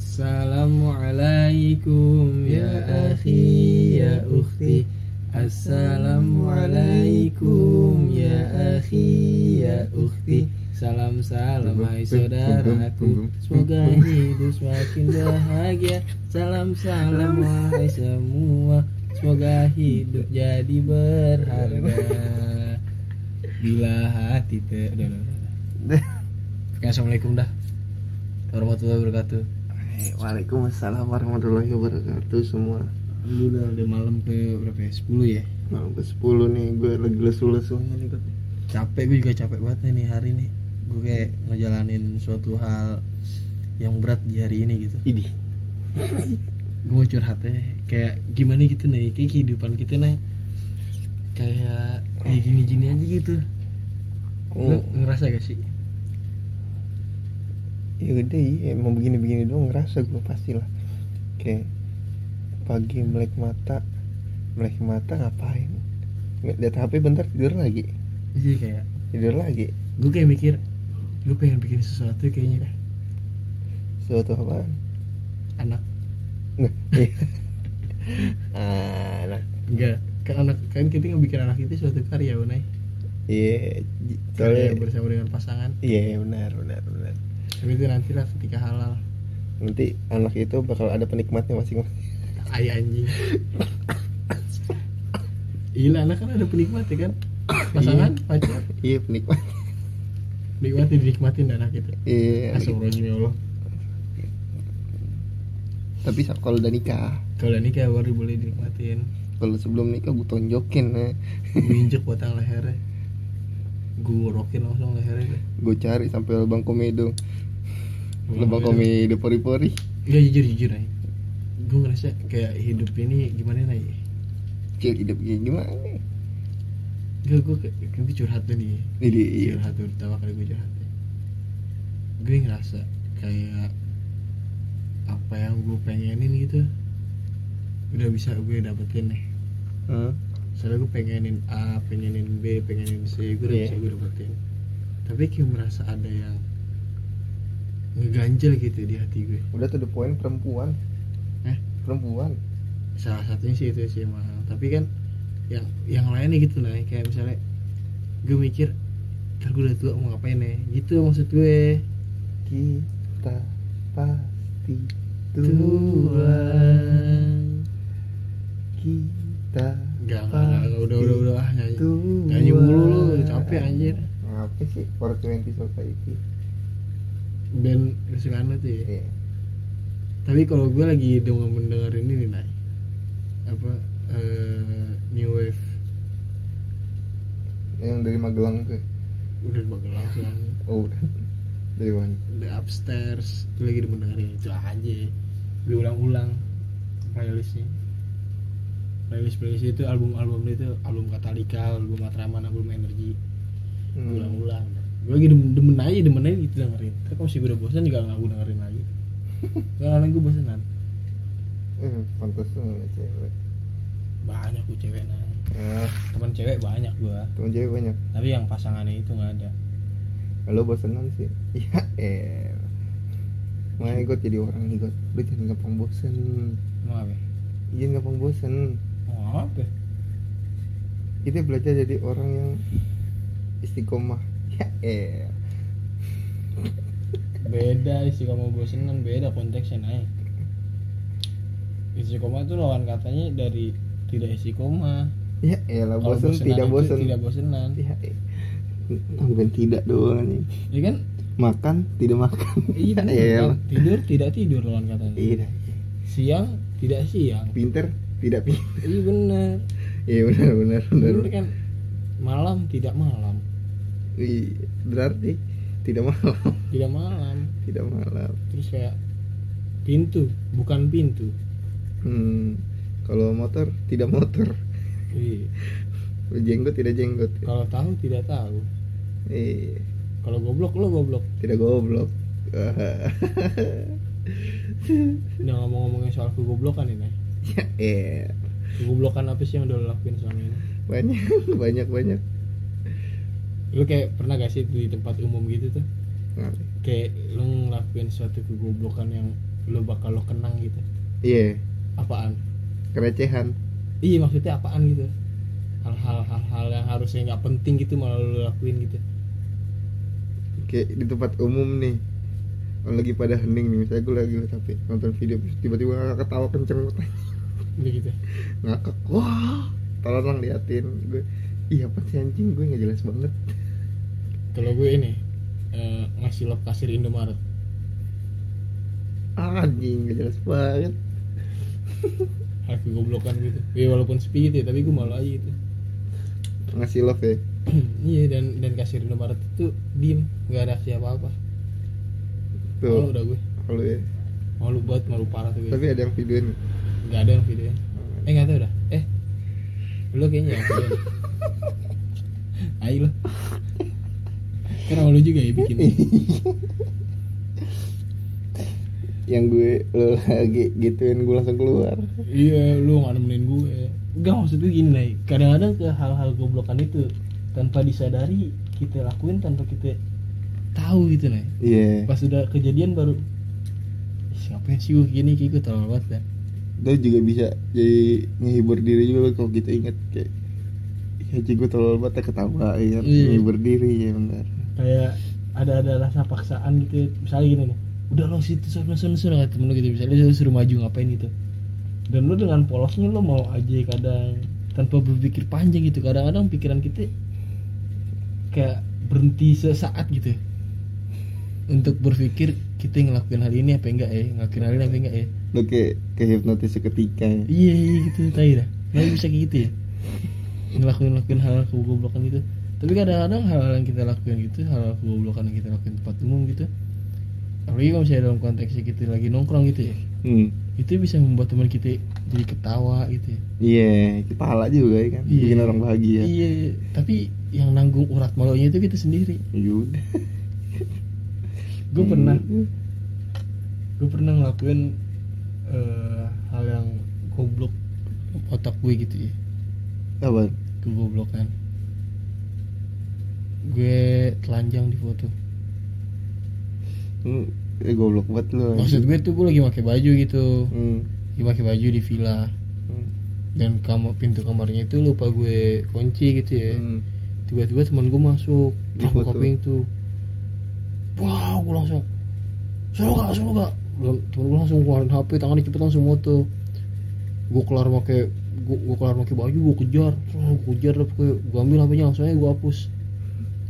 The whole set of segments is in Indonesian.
Assalamualaikum ya akhi ya ukhti. Assalamualaikum ya akhi ya ukhti. Salam salam hai saudaraku. Semoga hidup semakin bahagia. Salam salam wahai semua. Semoga hidup jadi berharga. Bila hati ter udah, udah, udah. Assalamualaikum dah. Warahmatullahi wabarakatuh Waalaikumsalam warahmatullahi wabarakatuh semua Alhamdulillah udah malam ke berapa ya? 10 ya? Malam ke 10 nih gue lagi lesu-lesunya nih Kot. Capek gue juga capek banget nih hari ini Gue kayak ngejalanin suatu hal yang berat di hari ini gitu Idih Gue mau curhat ya Kayak gimana gitu nih Kayak kehidupan kita nih Kayak kayak gini-gini aja gitu Lu Oh, ngerasa gak sih? Ya udah iya mau begini-begini doang ngerasa gue pastilah. Kayak pagi melek mata Melek mata ngapain? Nggak lihat HP bentar tidur lagi. Jadi kayak Tidur lagi. Gue kayak mikir Gue pengen bikin sesuatu kayaknya. Dah Suatu apaan? Anak. Nah, iya. Anak. Enggak Kan anak Kan kita ngebikin anak itu suatu karya Unai. Iya Karya Soalnya bersama dengan pasangan. Iya benar benar benar Tapi itu nanti lah ketika halal. Nanti anak itu bakal ada penikmatnya masing-masing. Ay anjing. Gila anak kan ada penikmat ya kan? Pasangan, pacar? Iya penikmat. Nikmati dinikmatin anak itu. Iya Astagfirullahaladzim ya Allah. Tapi kalau udah nikah. Kalau udah nikah baru boleh dinikmatin. Kalau sebelum nikah gue tonjokin eh. Gue injek batang lehernya. Gue ngorokin langsung lehernya. Gue cari sampai lubang komedo Lubang komedo pori-pori Enggak jujur jujur nih Gue ngerasa kayak hidup ini gimana nih Cil hidup kayak gimana? Enggak gue kayak Gue curhat tuh nih. Ini iya. Curhat tuh pertama kali gue curhat gue ngerasa kayak apa yang gue pengenin gitu udah bisa gue dapetin nih. Hmm. soalnya gue pengenin A pengenin B pengenin C gue udah Iya. bisa gue dapetin. Tapi kayak merasa ada yang ngeganjel gitu di hati gue. Udah tuh the point perempuan. Eh? Perempuan. Salah satunya sih itu sih mahal tapi kan yang yang lainnya gitu nah kayak misalnya gue mikir ntar gue udah tua mau ngapain nih gitu maksud gue. Kita pasti tua Kita enggak, enggak, enggak, udah, udah, udah, ah, nyanyi. tua Nyanyi mulu lu, capek anjir. Apa sih? 420 Society Band kesukaan tuh ya. Iya. Tapi kalau gue lagi demen mendengarin ini nih, Nay. Apa, eh, New Wave. Yang dari Magelang tuh Udah bagus langsung Oh udah. Dari mana? The Upstairs. Gue lagi demen dengerin itu aja. Gue ulang-ulang Playlistnya. Playlist-playlist itu album-album itu Album Katalika, album Matraman, album Energy. Gue Hmm. ulang-ulang Gue lagi demen, demen aja, demen aja gitu dengerin. Tapi kalau sih gue udah bosan juga gak gue dengerin lagi. Soalnya gue bosanan. Eh, pantas tuh ngeliat cewek. Banyak gue cewek nah Ah, teman cewek banyak gua. Temen cewek banyak. Tapi yang pasangannya itu nggak ada. Kalau bosenan sih Iya eh. Makanya gue jadi orang nih gue Lu jangan gampang bosen. Mau apa? Jangan gampang bosen. Mau apa? Kita belajar jadi orang yang Istiqomah Beda istiqomah bosenan beda konteksnya naik. Istiqomah itu lawan katanya dari tidak istiqomah Ya elah bosen tidak bosen. tidak bosenan. Ya eh Bukan tidak doang nih ya kan? Makan tidak makan. Iya Ya kan? elah. tidur tidak tidur lawan katanya. Iya. Siang tidak siang. Pinter tidak pinter. Iya bener Iya benar benar benar. Kan malam tidak malam Iya, Berarti tidak malam. Tidak malam. Tidak malam. Terus kayak pintu bukan pintu. Hmm, kalau motor tidak motor, iya. Jenggot tidak jenggot. kalau tahu tidak tahu. Eh, kalau goblok lo goblok. Tidak goblok. Udah ngomong-ngomongin soal kegoblokan ini. Ya, eh, Kegoblokan apa sih yang udah lo lakuin selama ini? banyak banyak banyak. Lu kayak pernah gak sih di tempat umum gitu tuh? Ngapain? kayak lu ngelakuin suatu kegoblokan yang lu bakal lo kenang gitu. Iya. Apaan? Kerecehan iya maksudnya apaan gitu? Hal-hal hal-hal yang harusnya nggak penting gitu malah lu lakuin gitu. Kayak di tempat umum nih. Orang lagi pada hening nih. Misalnya gue lagi tapi nonton video tiba-tiba ketawa kenceng. Banget gitu ngakak. Wah. Tolong liatin. Gue iya apa sih anjing? Gue nggak jelas banget. Kalau gue ini eh, ngasih love kasir Indomaret. Ah, anjing nggak jelas banget. Hal kegoblokan gitu. Ya walaupun sepi gitu ya tapi gue malu aja gitu. Ngasih love ya? Iya dan dan kasir Indomaret itu diem nggak ada siapa apa malu tuh udah gue. Kalau ya? Malu banget malu parah tuh gue. Tapi ada yang videoin nggak? Ada yang videonya eh nggak tahu dah. Eh lu kayaknya yang videoin ayo lo kan sama lu juga ya bikin. Yang gue lo lagi gituin gue langsung keluar. Iya lu nggak nemenin gue. Enggak maksud gue gini nih kadang-kadang ke hal-hal goblokan itu tanpa disadari kita lakuin tanpa kita tahu gitu nih iya. Pas udah kejadian baru "Ih, ngapain sih gue gini? Kayak gue terlalu banget ya itu juga bisa jadi ngehibur diri juga kalau kita inget kayak ya sih gue terlalu banget ya ketawa ya Iya. ngehibur diri ya benar. Kayak ada ada rasa paksaan gitu misalnya gini nih udah lo situ sana sana sana kata temen lu gitu. Misalnya dia suruh maju ngapain gitu. Dan lu dengan polosnya lo mau aja kadang tanpa berpikir panjang gitu. Kadang-kadang pikiran kita kayak berhenti sesaat gitu untuk berpikir kita ngelakuin hal ini apa enggak ya ngelakuin hal ini apa enggak ya. Lo kayak kayak hipnotis seketika ya. Iya iya gitu tahu dah nggak bisa kayak gitu ya ngelakuin ngelakuin hal kegoblokan gitu. Tapi kadang-kadang hal yang kita lakuin gitu hal kegoblokan yang kita lakuin tempat umum gitu apalagi kalau misalnya dalam konteksnya kita lagi nongkrong gitu ya hmm. itu bisa membuat teman kita jadi ketawa gitu ya. Iya kepala juga ya kan Iya. bikin orang bahagia. Iya tapi yang nanggung urat malunya itu kita sendiri. Yaudah gue pernah. Hmm. gue pernah ngelakuin eh, hal yang goblok otak gue gitu ya apa? Kegoblokan. Gue telanjang di foto. Hmm. eh goblok banget lo maksud gue tuh gue lagi pakai baju gitu. Hmm. lagi pakai baju di villa. Hmm. dan kamar pintu kamarnya itu lupa gue kunci gitu ya. Hmm. tiba-tiba teman gue masuk Di aku buka pintu wow gue langsung suruh gak suruh gak temen gue langsung keluarin hp tangannya cepet langsung moto gue kelar pakai gue, gue kelar pakai baju gue kejar. Terus gue kejar gue ambil hpnya langsung aja gue hapus.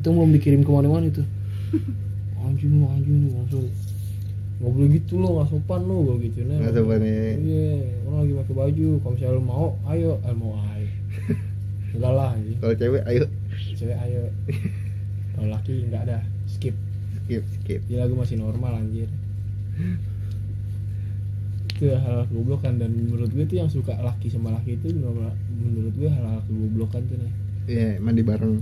Itu belum dikirim ke mana-mana itu. Anjing lu anjing lu langsung. Nggak boleh gitu lo nggak sopan lo gue gitu nah nggak sopan ya iya orang lagi pakai baju. Kalau misalnya lo mau ayo. Eh mau ayo. Enggak lah kalau cewek ayo. Cewek ayo. Kalau laki nggak ada. Skip. Skip skip. Dia lagu masih normal anjir itu hal kegoblokan dan menurut gue tuh yang suka laki sama laki itu menurut, gue hal-hal kegoblokan tuh nih iya mandi bareng.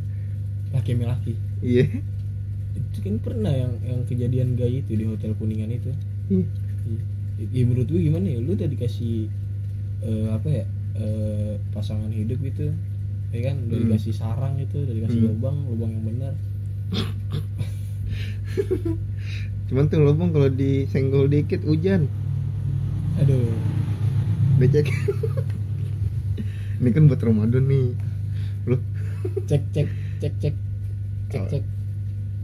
Laki sama laki. Iya. Itu kan pernah yang yang kejadian gay itu di hotel kuningan itu. Iya. ya menurut gue gimana ya? Lu udah dikasih eh, apa ya? Eh, pasangan hidup gitu ya kan? Udah Hmm. dikasih sarang itu udah dikasih Hmm. lubang lubang yang benar. Cuman tuh lubang kalau disenggol dikit hujan aduh. Becek. Ini kan buat Ramadan nih. Lu cek cek cek cek. Cek cek.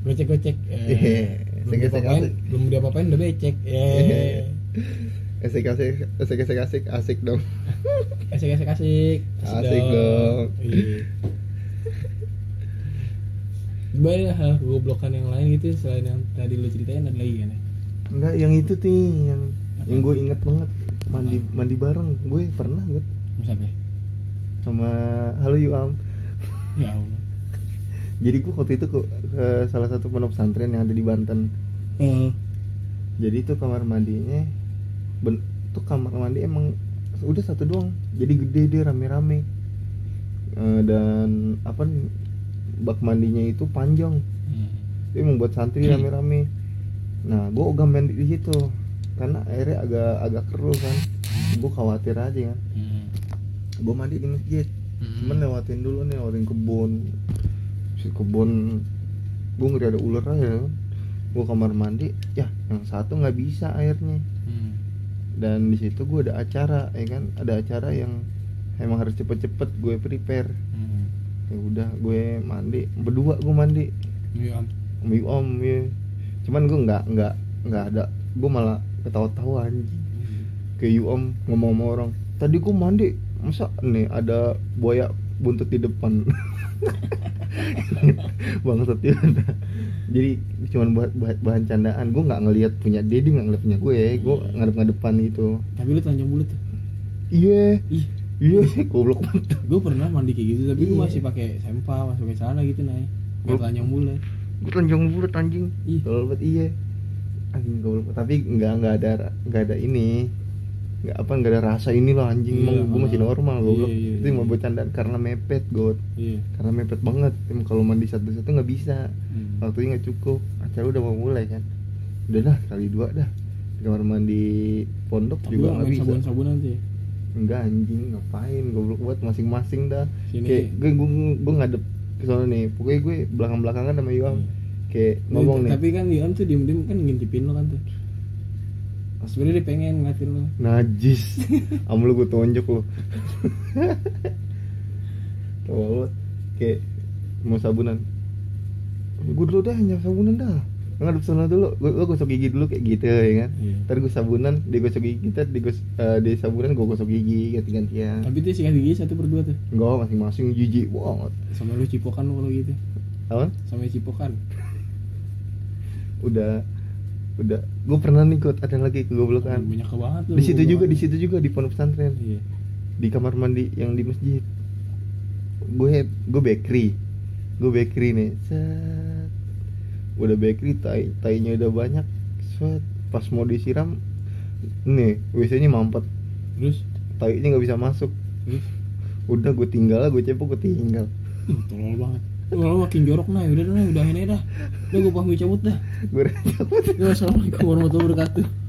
Gocek gocek Iya, eh, belum Gesek-gesek diapa-apain asik. belum diapa-apain udah becek. Eh. Asik asik asik asik asik asik dong. Asik asik asik. Asik dong. iya. Gimana hal kegoblokan yang lain gitu selain yang tadi lu ceritain ada lagi kan ya? enggak yang itu tuh yang? Yang gue inget banget mandi mandi bareng. Gue pernah gue Sampai sama halo Yuam ya Allah. jadi gue waktu itu ke, ke salah satu pondok pesantren yang ada di Banten. Eh, jadi itu kamar mandinya ben, tuh kamar mandi emang udah satu doang. Jadi gede deh rame-rame. Eh, dan apa nih bak mandinya itu panjang. Hmm. itu membuat santri rame-rame. Nah gue ogah mandi di situ karena airnya agak agak keruh kan. Gue khawatir aja kan. Hmm. gue mandi di masjid. Hmm. cuman lewatin dulu nih lewatin kebun. Si kebun gue ngeri ada ular aja kan. Gue kamar mandi ya yang satu nggak bisa airnya. Hmm. dan di situ gue ada acara ya kan. Ada acara yang emang harus cepet-cepet gue prepare. Hmm. ya udah gue mandi. Berdua gue mandi. Iya, Am. om om ya cuman gue nggak nggak nggak ada. Gue malah ketawa-tawa anjing. Ke om ngomong sama orang tadi gue mandi masa nih ada buaya buntut di depan? Bangsat ya jadi cuman buat buat bahan candaan gue nggak ngelihat punya dia dia nggak ngeliat punya gue gue ngadep ngadepan gitu. Tapi lu telanjang bulat tuh. Iya. Iya goblok banget. Gue pernah mandi kayak gitu tapi gue Iya. masih pakai sempa masih pakai celana gitu nih Gua- Gak telanjang bulat gue telanjang bulat anjing. Banget iya anjing goblok. Tapi nggak nggak ada nggak ada ini. Nggak apa nggak ada rasa ini loh anjing. Iya, emang gue masih ah. normal Iya, goblok. iya, itu iya. mau bercandaan karena mepet god iya. Karena mepet banget. Emang kalau mandi satu-satu nggak bisa. Hmm. waktunya nggak cukup. Acara udah mau mulai kan. Udah dah kali dua dah. Di kamar mandi pondok tapi juga nggak bisa. sabun sabunan sih enggak anjing. Ngapain? Goblok buat masing-masing dah. Sini. kayak gue gue gue ngadep ke sana nih. Pokoknya gue belakang belakangan sama Yuam Hmm. Kayak ngomong nih. tapi kan Ion tuh diem diem kan ngintipin lo kan tuh. Sebenarnya dia pengen ngeliatin lo. Najis. Am lu gue tonjok lu. Tahu banget kayak mau sabunan? Gue dulu dah nyam sabunan dah. Ngadep sana dulu. Gue, gue gosok gigi dulu kayak gitu ya kan? Iya. ntar gue sabunan dia gosok gigi kita di gos eh, di sabunan gue gosok gigi ganti gantian tapi tuh sikat gigi satu per dua tuh. Enggak masing-masing jijik banget. Sama lu cipokan lo kalau gitu. Apa? Sama cipokan udah udah gue pernah nih ikut ada lagi kegoblokan. Banyak banget di situ juga di situ juga di pondok pesantren. Iya. Di kamar mandi yang di masjid. Gue gue bakery. Gue bakery nih set. Udah bakery tai tainya udah banyak set. Pas mau disiram nih wc nya mampet. Terus? Tainya nggak bisa masuk. Terus? Udah gue tinggal gue cepet gue tinggal. Tolol banget Lu makin jorok nah udah dah udah ini dah. Udah gue pamit cabut dah. Gue Ya, Assalamualaikum warahmatullahi wabarakatuh